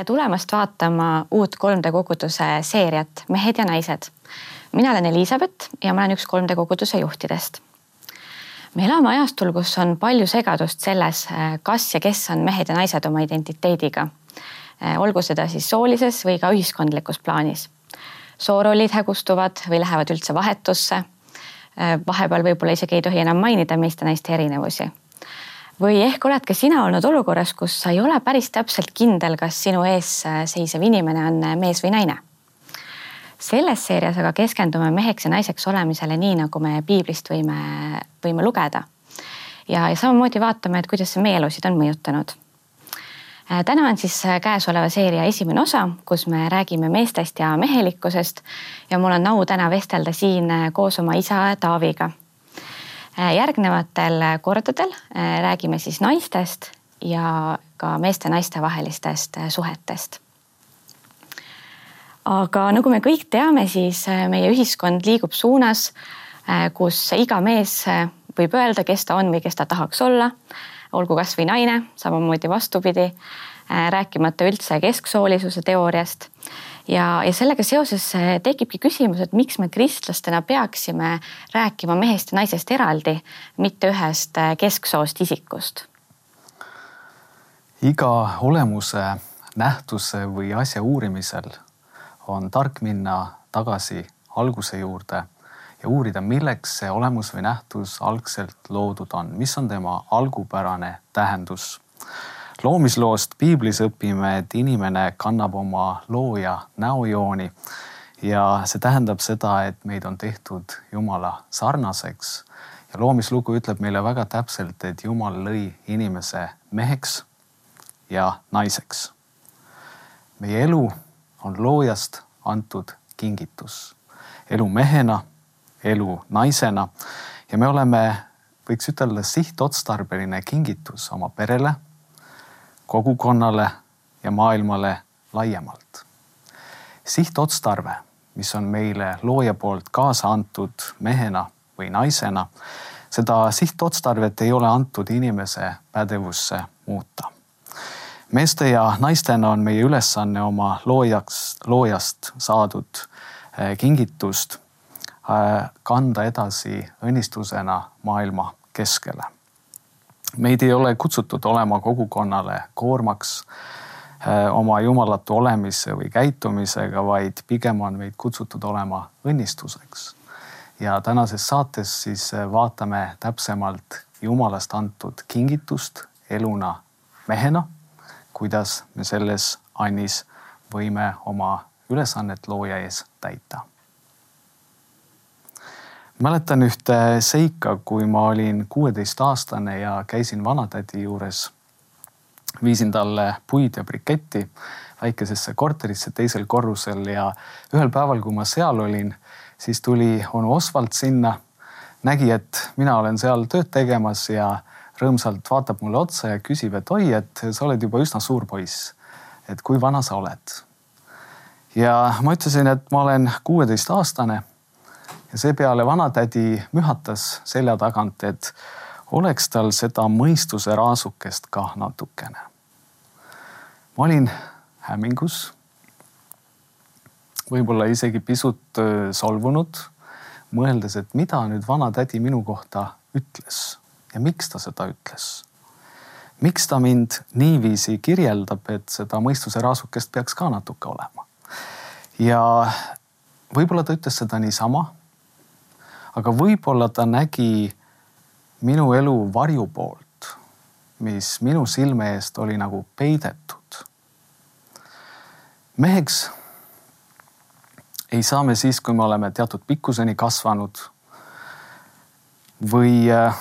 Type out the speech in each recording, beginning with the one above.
tere tulemast vaatama uut 3D koguduse seeriat Mehed ja naised. mina olen Elizabeth ja ma olen üks 3D koguduse juhtidest. me elame ajastul, kus on palju segadust selles, kas ja kes on mehed ja naised oma identiteediga. olgu seda siis soolises või ka ühiskondlikus plaanis. soorollid hägustuvad või lähevad üldse vahetusse. vahepeal võib-olla isegi ei tohi enam mainida meeste ja naiste erinevusi või ehk oled ka sina olnud olukorras, kus sa ei ole päris täpselt kindel, kas sinu ees seisev inimene on mees või naine. selles seerias aga keskendume meheks ja naiseks olemisele, nii nagu me piiblist võime, võime lugeda. ja, ja samamoodi vaatame, et kuidas see meie elusid on mõjutanud. täna on siis käesoleva seeria esimene osa, kus me räägime meestest ja mehelikkusest ja mul on au täna vestelda siin koos oma isa Taaviga Äh, järgnevatel kordadel äh, räägime siis naistest ja ka meeste-naiste vahelistest äh, suhetest. aga nagu me kõik teame, siis meie ühiskond liigub suunas, kus iga mees võib öelda, kes ta on või kes ta tahaks olla, olgu kasvõi naine, samamoodi vastupidi, rääkimata üldse kesksoolisuse teooriast ja, ja sellega seoses eh, tekibki küsimus, et miks me kristlastena peaksime rääkima mehest ja naisest eraldi, mitte ühest eh, kesksoost isikust? iga olemuse, nähtuse või asja uurimisel on tark minna tagasi alguse juurde ja uurida, milleks see olemus või nähtus algselt loodud on, mis on tema algupärane tähendus loomisloost piiblis õpime, et inimene kannab oma looja näojooni ja see tähendab seda, et meid on tehtud Jumala sarnaseks. ja loomislugu ütleb meile väga täpselt, et Jumal lõi inimese meheks ja naiseks. meie elu on loojast antud kingitus, elu mehena, elu naisena ja me oleme, võiks ütelda, sihtotstarbeline kingitus oma perele kogukonnale ja maailmale laiemalt. sihtotstarve, mis on meile looja poolt kaasa antud mehena või naisena, seda sihtotstarvet ei ole antud inimese pädevusse muuta. meeste ja naistena on meie ülesanne oma loojaks, loojast saadud eh, kingitust eh, kanda edasi õnnistusena maailma keskele meid ei ole kutsutud olema kogukonnale koormaks äh, oma jumalatu olemise või käitumisega, vaid pigem on meid kutsutud olema õnnistuseks. ja tänases saates siis äh, vaatame täpsemalt Jumalast antud kingitust eluna mehena, kuidas me selles annis võime oma ülesannet looja ees täita mäletan ühte seika, kui ma olin kuueteistaastane ja käisin vanatädi juures. viisin talle puid ja briketti väikesesse korterisse teisel korrusel ja ühel päeval, kui ma seal olin, siis tuli onu Osvald sinna, nägi, et mina olen seal tööd tegemas ja rõõmsalt vaatab mulle otsa ja küsib, et oi, et sa oled juba üsna suur poiss. et kui vana sa oled? ja ma ütlesin, et ma olen kuueteistaastane ja seepeale vanatädi mühatas selja tagant, et oleks tal seda mõistuse raasukest kah natukene. ma olin hämmingus. võib-olla isegi pisut solvunud, mõeldes, et mida nüüd vanatädi minu kohta ütles ja miks ta seda ütles. miks ta mind niiviisi kirjeldab, et seda mõistuse raasukest peaks ka natuke olema. ja võib-olla ta ütles seda niisama aga võib-olla ta nägi minu elu varju poolt, mis minu silme eest oli nagu peidetud. meheks ei saa me siis, kui me oleme teatud pikkuseni kasvanud või äh,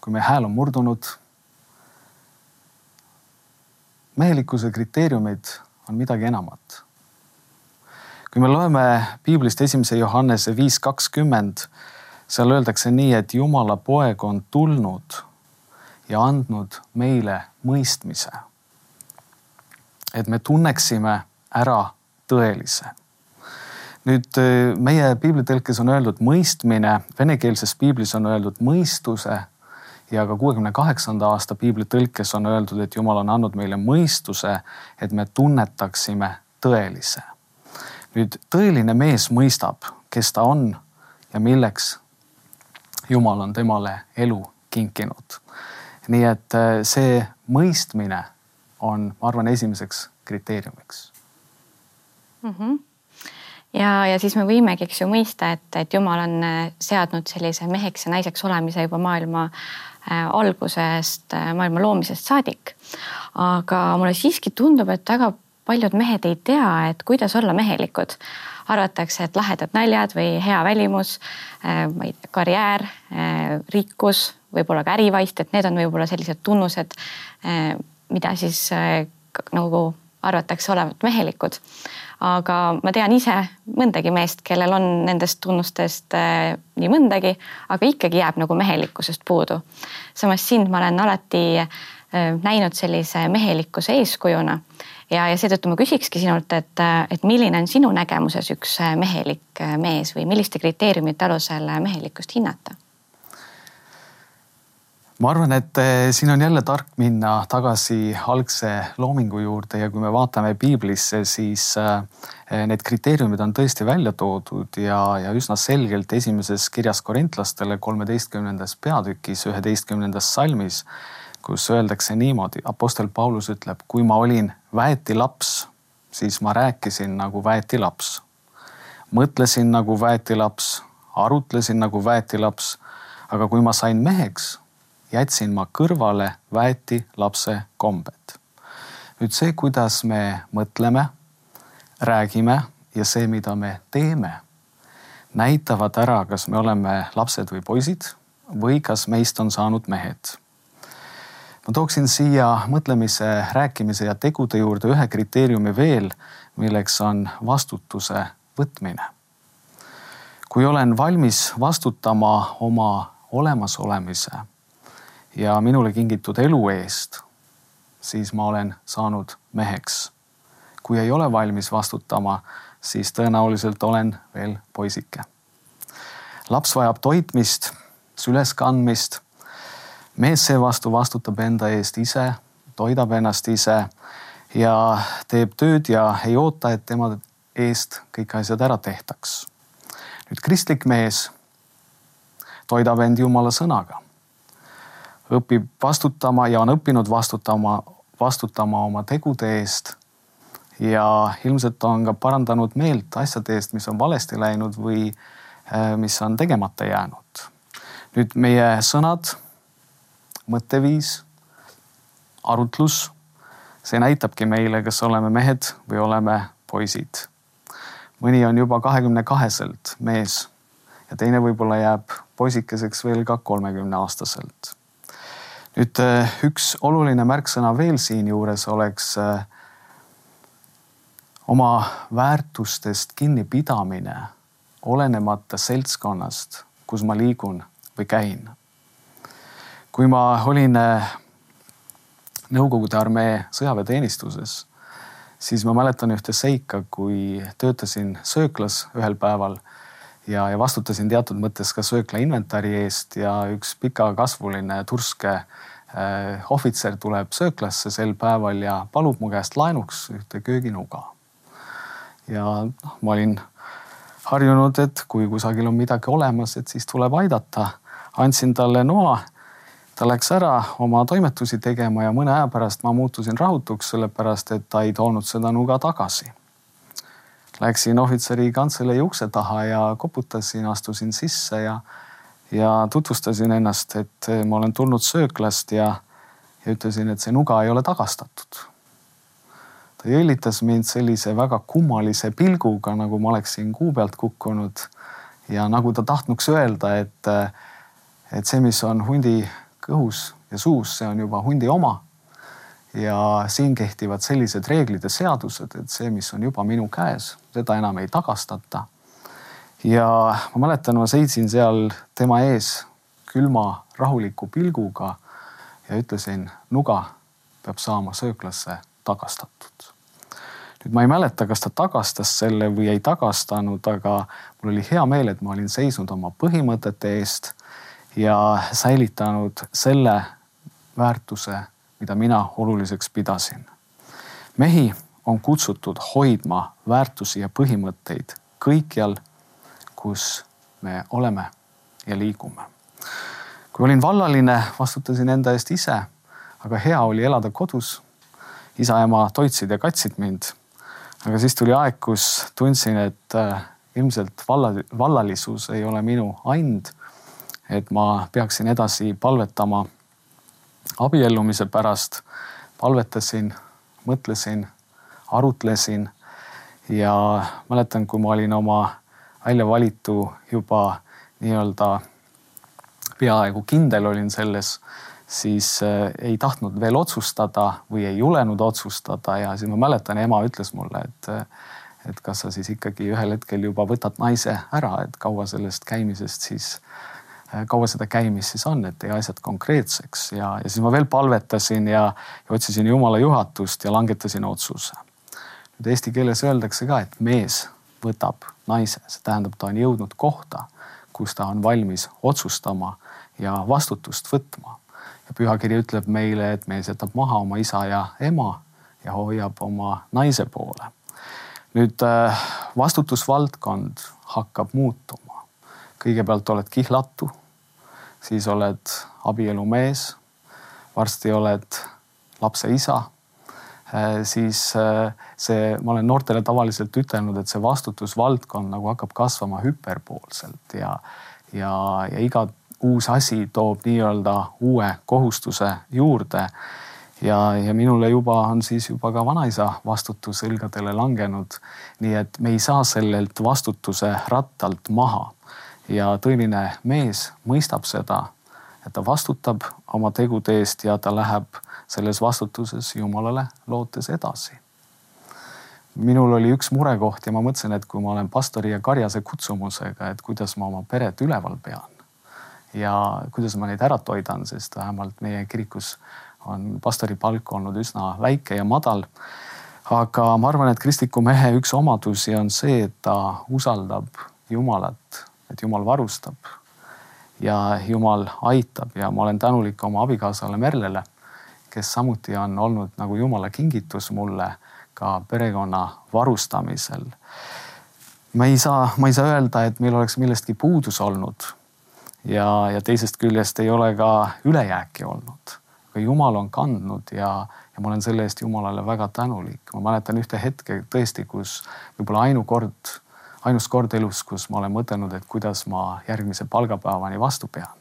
kui meie hääl on murdunud. mehelikkuse kriteeriumid on midagi enamat kui me loeme piiblist esimese Johannese viis kakskümmend, seal öeldakse nii, et Jumala poeg on tulnud ja andnud meile mõistmise. et me tunneksime ära tõelise. nüüd meie piiblitõlkes on öeldud mõistmine, venekeelses piiblis on öeldud mõistuse ja ka kuuekümne kaheksanda aasta piibli tõlkes on öeldud, et Jumal on andnud meile mõistuse, et me tunnetaksime tõelise. Nüüd tõeline mees mõistab, kes ta on ja milleks Jumal on temale elu kinkinud. nii et äh, see mõistmine on, ma arvan, esimeseks kriteeriumiks mm. -hmm ja, ja siis me võimegi, eks ju, mõista, et, et Jumal on äh, seadnud sellise meheks ja naiseks olemise juba maailma äh, algusest, maailma loomisest saadik. aga mulle siiski tundub, et väga paljud mehed ei tea, et kuidas olla mehelikud. arvatakse, et lahedad naljad või hea välimus, ma ei tea, karjäär, rikkus, võib-olla ka ärivaist, et need on võib-olla sellised tunnused, mida siis nagu arvatakse olevat mehelikud aga ma tean ise mõndagi meest, kellel on nendest tunnustest nii mõndagi, aga ikkagi jääb nagu mehelikkusest puudu. samas sind ma olen alati näinud sellise mehelikkuse eeskujuna ja, ja seetõttu ma küsikski sinult, et, äh, et milline on sinu nägemuses üks mehelik mees või milliste kriteeriumite alusel mehelikkust hinnata? Ma arvan, et siin on jälle tark minna tagasi algse loomingu juurde ja kui me vaatame piiblisse, siis need kriteeriumid on tõesti välja toodud ja, ja üsna selgelt esimeses kirjas korintlastele kolmeteistkümnendas peatükis, üheteistkümnendas salmis, kus öeldakse niimoodi, Apostel Paulus ütleb, kui ma olin väetilaps, siis ma rääkisin nagu väetilaps. mõtlesin nagu väetilaps, arutlesin nagu väetilaps, aga kui ma sain meheks jätsin ma kõrvale väeti lapse kombed. nüüd see, kuidas me mõtleme, räägime ja see, mida me teeme, näitavad ära, kas me oleme lapsed või poisid või kas meist on saanud mehed. Ma tooksin siia mõtlemise, rääkimise ja tegude juurde ühe kriteeriumi veel, milleks on vastutuse võtmine. kui olen valmis vastutama oma olemasolemise ja minule kingitud elu eest, siis ma olen saanud meheks. kui ei ole valmis vastutama, siis tõenäoliselt olen veel poisike. laps vajab toitmist, süleskandmist. Mees seevastu vastutab enda eest ise, toidab ennast ise ja teeb tööd ja ei oota, et tema eest kõik asjad ära tehtaks. nüüd kristlik mees toidab end Jumala sõnaga õpib vastutama ja on õppinud vastutama, vastutama oma tegude eest. ja ilmselt on ka parandanud meelt asjade eest, mis on valesti läinud või äh, mis on tegemata jäänud. nüüd meie sõnad, mõtteviis, arutlus, see näitabki meile, kas oleme mehed või oleme poisid. mõni on juba kahekümne kaheselt mees ja teine võib-olla jääb poisikeseks veel ka kolmekümne aastaselt nüüd äh, üks oluline märksõna veel siinjuures oleks äh, oma väärtustest kinnipidamine, olenemata seltskonnast, kus ma liigun või käin. Kui ma olin äh, Nõukogude armee sõjaväeteenistuses, siis ma mäletan ühte seika, kui töötasin sööklas ühel päeval ja, ja vastutasin teatud mõttes ka söökla inventari eest ja üks pikakasvuline turske äh, ohvitser tuleb sööklasse sel päeval ja palub mu käest laenuks ühte kööginuga. ja noh, ma olin harjunud, et kui kusagil on midagi olemas, et siis tuleb aidata. andsin talle noa. Ta läks ära oma toimetusi tegema ja mõne aja pärast ma muutusin rahutuks, sellepärast et ta ei toonud seda nuga tagasi Läksin ohvitseri kantselei ukse taha ja koputasin, astusin sisse ja, ja tutvustasin ennast, et ma olen tulnud sööklast ja, ja ütlesin, et see nuga ei ole tagastatud. ta jõllitas mind sellise väga kummalise pilguga, nagu ma oleksin kuu pealt kukkunud ja nagu ta tahtnuks öelda, et, et see, mis on hundi kõhus ja suus, see on juba hundi oma ja siin kehtivad sellised reeglid ja seadused, et see, mis on juba minu käes, seda enam ei tagastata. ja ma mäletan, ma seisin seal tema ees külma rahuliku pilguga ja ütlesin, nuga peab saama sööklasse tagastatud. nüüd ma ei mäleta, kas ta tagastas selle või ei tagastanud, aga mul oli hea meel, et ma olin seisnud oma põhimõtete eest ja säilitanud selle väärtuse, mida mina oluliseks pidasin. mehi on kutsutud hoidma väärtusi ja põhimõtteid kõikjal, kus me oleme ja liigume. kui olin vallaline, vastutasin enda eest ise, aga hea oli elada kodus. isa-ema toitsid ja katsid mind. aga siis tuli aeg, kus tundsin, et äh, ilmselt valla, vallalisus ei ole minu and. Et ma peaksin edasi palvetama abiellumise pärast. palvetasin, mõtlesin, arutlesin ja mäletan, kui ma olin oma välja valitu juba nii-öelda peaaegu kindel olin selles, siis äh, ei tahtnud veel otsustada või ei julenud otsustada ja siis ma mäletan, ema ütles mulle, et äh, et kas sa siis ikkagi ühel hetkel juba võtad naise ära, et kaua sellest käimisest siis, äh, kaua seda käimist siis on, et tee asjad konkreetseks ja, ja siis ma veel palvetasin ja, ja otsisin Jumala juhatust ja langetasin otsuse. nüüd eesti keeles öeldakse ka, et mees võtab naise, see tähendab, ta on jõudnud kohta, kus ta on valmis otsustama ja vastutust võtma. ja pühakiri ütleb meile, et mees jätab maha oma isa ja ema ja hoiab oma naise poole nüüd äh, vastutusvaldkond hakkab muutuma. kõigepealt oled kihlatu, siis oled abielumees, varsti oled lapse isa äh, siis äh, see, ma olen noortele tavaliselt ütelnud, et see vastutusvaldkond nagu hakkab kasvama hüperpoolselt ja, ja, ja iga uus asi toob nii-öelda uue kohustuse juurde ja, ja minule juba on siis juba ka vanaisa vastutus õlgadele langenud. nii et me ei saa sellelt vastutuse rattalt maha. Ja tõeline mees mõistab seda, et ta vastutab oma tegude eest ja ta läheb selles vastutuses Jumalale lootes edasi. minul oli üks murekoht ja ma mõtlesin, et kui ma olen pastori ja karjase kutsumusega, et kuidas ma oma peret üleval pean ja kuidas ma neid ära toidan, sest vähemalt meie kirikus on pastori palk olnud üsna väike ja madal. aga ma arvan, et kristliku mehe üks omadusi on see, et ta usaldab Jumalat, et Jumal varustab ja Jumal aitab ja ma olen tänulik oma abikaasale Merlele, kes samuti on olnud nagu Jumala kingitus mulle ka perekonna varustamisel. ma ei saa, ma ei saa öelda, et meil oleks millestki puudus olnud. ja, ja teisest küljest ei ole ka ülejääki olnud aga Jumal on kandnud ja, ja ma olen selle eest Jumalale väga tänulik. ma mäletan ühte hetke tõesti, kus võib-olla ainukord, ainus kord elus, kus ma olen mõtelnud, et kuidas ma järgmise palgapäevani vastu pean.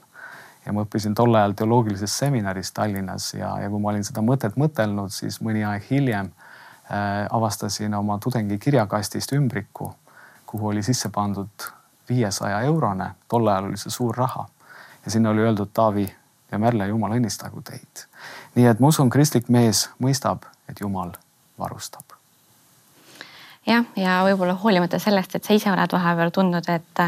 ja ma õppisin tol ajal teoloogilises seminaris Tallinnas ja, ja kui ma olin seda mõtet mõtelnud, siis mõni aeg hiljem äh, avastasin oma tudengi kirjakastist ümbriku, kuhu oli sisse pandud viiesaja eurone, tol ajal oli see suur raha ja sinna oli öeldud Taavi ja Merle, Jumal õnnistagu teid. nii et ma usun, kristlik mees mõistab, et Jumal varustab. Jah, ja võib-olla hoolimata sellest, et sa ise oled vahepeal tundnud, et,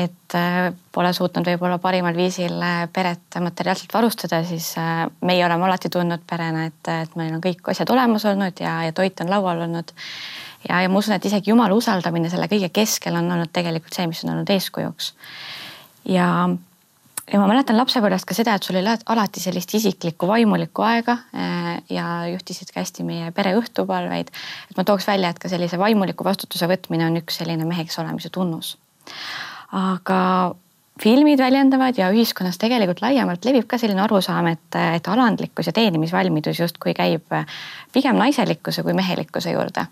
et äh, pole suutnud võib-olla parimal viisil äh, peret materiaalselt varustada, siis äh, meie oleme alati tundnud perena, et, et meil on kõik asjad olemas olnud ja, ja toit on laual olnud. ja, ja ma usun, et isegi Jumala usaldamine selle kõige keskel on olnud tegelikult see, mis on olnud eeskujuks. ja ja ma mäletan lapsepõlvest ka seda, et sul oli alati sellist isiklikku vaimulikku aega äh, ja juhtisid ka hästi meie pere õhtupalveid. et ma tooks välja, et ka sellise vaimuliku vastutuse võtmine on üks selline meheks olemise tunnus. aga filmid väljendavad ja ühiskonnas tegelikult laiemalt levib ka selline arusaam, et, et alandlikkus ja teenimisvalmidus justkui käib pigem naiselikkuse kui mehelikkuse juurde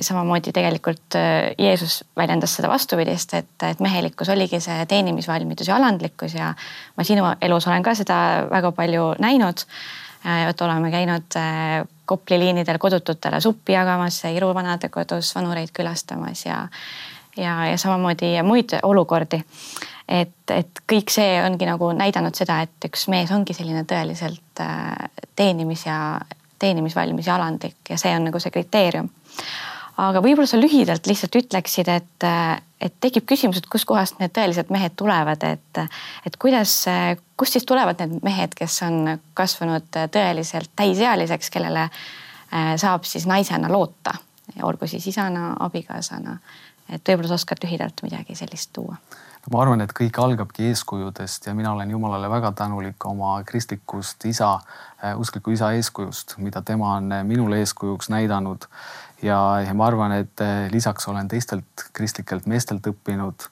samamoodi tegelikult äh, Jeesus väljendas seda vastupidist, et, et mehelikkus oligi see teenimisvalmidus ja alandlikkus ja ma sinu elus olen ka seda väga palju näinud. Äh, et oleme käinud Kopli liinidel kodututele suppi jagamas, Iru vanadekodus vanureid külastamas ja, ja, ja samamoodi muid olukordi. et, et kõik see ongi nagu näidanud seda, et üks mees ongi selline tõeliselt teenimis ja teenimisvalmis ja alandlik ja see on nagu see kriteerium aga võib-olla sa lühidalt lihtsalt ütleksid, et, et tekib küsimus, et kuskohast need tõelised mehed tulevad, et, et kuidas, kust siis tulevad need mehed, kes on kasvanud tõeliselt täisealiseks, kellele äh, saab siis naisena loota, olgu siis isana, abikaasana. et võib-olla sa oskad lühidalt midagi sellist tuua? Ma arvan, et kõik algabki eeskujudest ja mina olen Jumalale väga tänulik oma kristlikust isa, äh, uskliku isa eeskujust, mida tema on äh, minule eeskujuks näidanud. ja, ja ma arvan, et äh, lisaks olen teistelt kristlikelt meestelt õppinud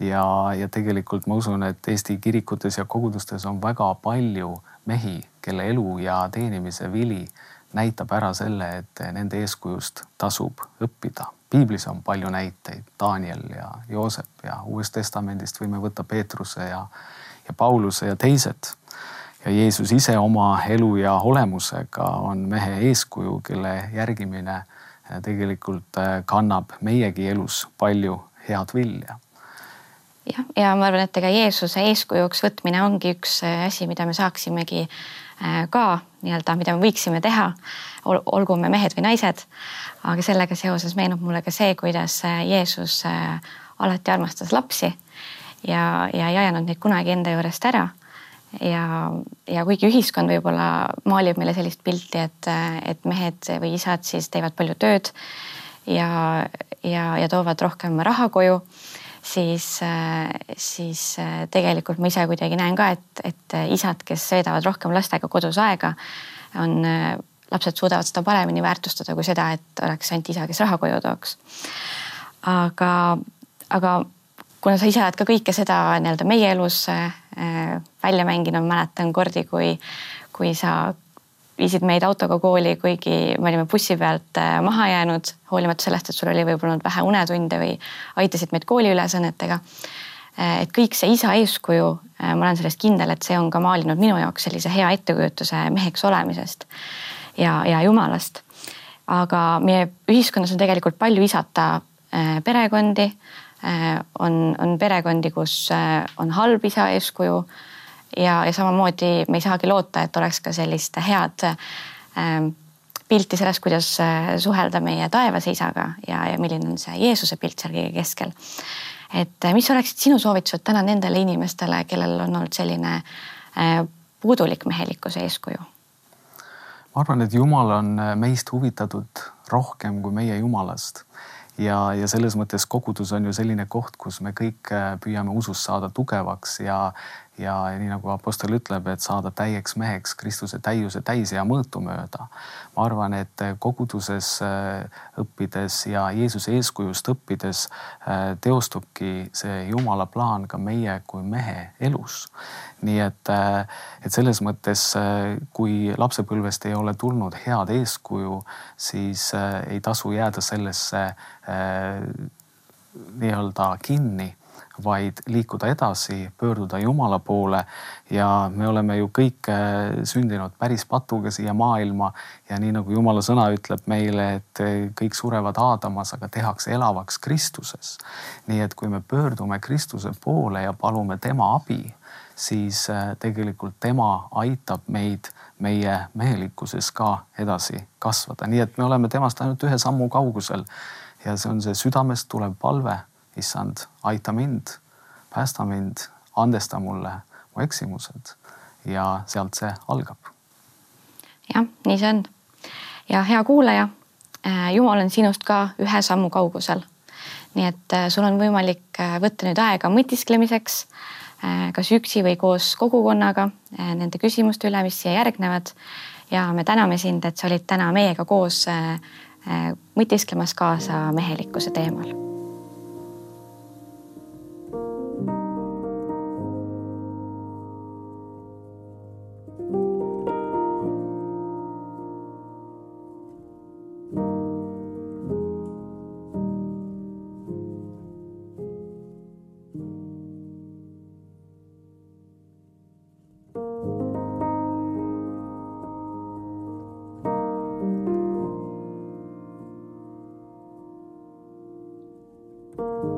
ja, ja tegelikult ma usun, et Eesti kirikutes ja kogudustes on väga palju mehi, kelle elu ja teenimise vili näitab ära selle, et nende eeskujust tasub õppida piiblis on palju näiteid, Daniel ja Joosep ja Uuest Testamendist võime võtta Peetruse ja, ja Pauluse ja teised. ja Jeesus ise oma elu ja olemusega on mehe eeskuju, kelle järgimine eh, tegelikult eh, kannab meiegi elus palju head vilja jah, ja ma arvan, et ega Jeesuse eeskujuks võtmine ongi üks eh, asi, mida me saaksimegi ka nii-öelda, mida me võiksime teha, olgu me mehed või naised aga sellega seoses meenub mulle ka see, kuidas äh, Jeesus äh, alati armastas lapsi ja, ja ei ajanud neid kunagi enda juurest ära. ja, ja kuigi ühiskond võib-olla maalib meile sellist pilti, et, äh, et mehed või isad siis teevad palju tööd ja, ja, ja toovad rohkem raha koju, siis, siis tegelikult ma ise kuidagi näen ka, et, et isad, kes veedavad rohkem lastega kodus aega, on lapsed suudavad seda paremini väärtustada kui seda, et oleks ainult isa, kes raha koju tooks. aga, aga kuna sa ise oled ka kõike seda nii-öelda meie elus äh, välja mänginud, mäletan kordi, kui, kui sa viisid meid autoga kooli, kuigi me olime bussi pealt äh, maha jäänud, hoolimata sellest, et sul oli võib-olla olnud vähe unetunde või aitasid meid kooliülesannetega. Äh, et kõik see isa eeskuju, ma olen selles kindel, et see on ka maalinud minu jaoks sellise hea ettekujutuse meheks olemisest ja, ja jumalast. aga meie ühiskonnas on tegelikult palju isata äh, perekondi. Äh, on, on perekondi, kus äh, on halb isa eeskuju ja, ja samamoodi me ei saagi loota, et oleks ka sellist head pilti sellest, kuidas suhelda meie taevase isaga ja, ja milline on see Jeesuse pilt seal kõige keskel. et mis oleksid sinu soovitused täna nendele inimestele, kellel on olnud selline puudulik mehelikkuse eeskuju? ma arvan, et Jumal on äh, meist huvitatud rohkem kui meie Jumalast ja, ja selles mõttes kogudus on ju selline koht, kus me kõik äh, püüame usus saada tugevaks ja, ja nii nagu Apostel ütleb, et saada täieks meheks Kristuse täiuse täis ja mõõtu mööda. ma arvan, et koguduses äh, õppides ja Jeesuse eeskujust õppides äh, teostubki see Jumala plaan ka meie kui mehe elus. Nii et, äh, et selles mõttes, kui lapsepõlvest ei ole tulnud head eeskuju, siis ei tasu jääda sellesse nii-öelda kinni vaid liikuda edasi, pöörduda Jumala poole. ja me oleme ju kõik äh, sündinud päris patuga siia maailma ja nii nagu Jumala sõna ütleb meile, et äh, kõik surevad Aadamas, aga tehakse elavaks Kristuses. nii et kui me pöördume Kristuse poole ja palume tema abi, siis äh, tegelikult tema aitab meid meie mehelikkuses ka edasi kasvada, nii et me oleme temast ainult ühe sammu kaugusel. ja see on see südamest tulev palve issand, aita mind, päästa mind, andesta mulle mu eksimused ja sealt see algab. jah, nii see on. ja hea kuulaja, äh, Jumal on sinust ka ühe sammu kaugusel. nii et äh, sul on võimalik võtta nüüd aega mõtisklemiseks, kas üksi või koos kogukonnaga nende küsimuste üle, mis siia järgnevad. ja me täname sind, et sa olid täna meiega koos mõtisklemas kaasa mehelikkuse teemal you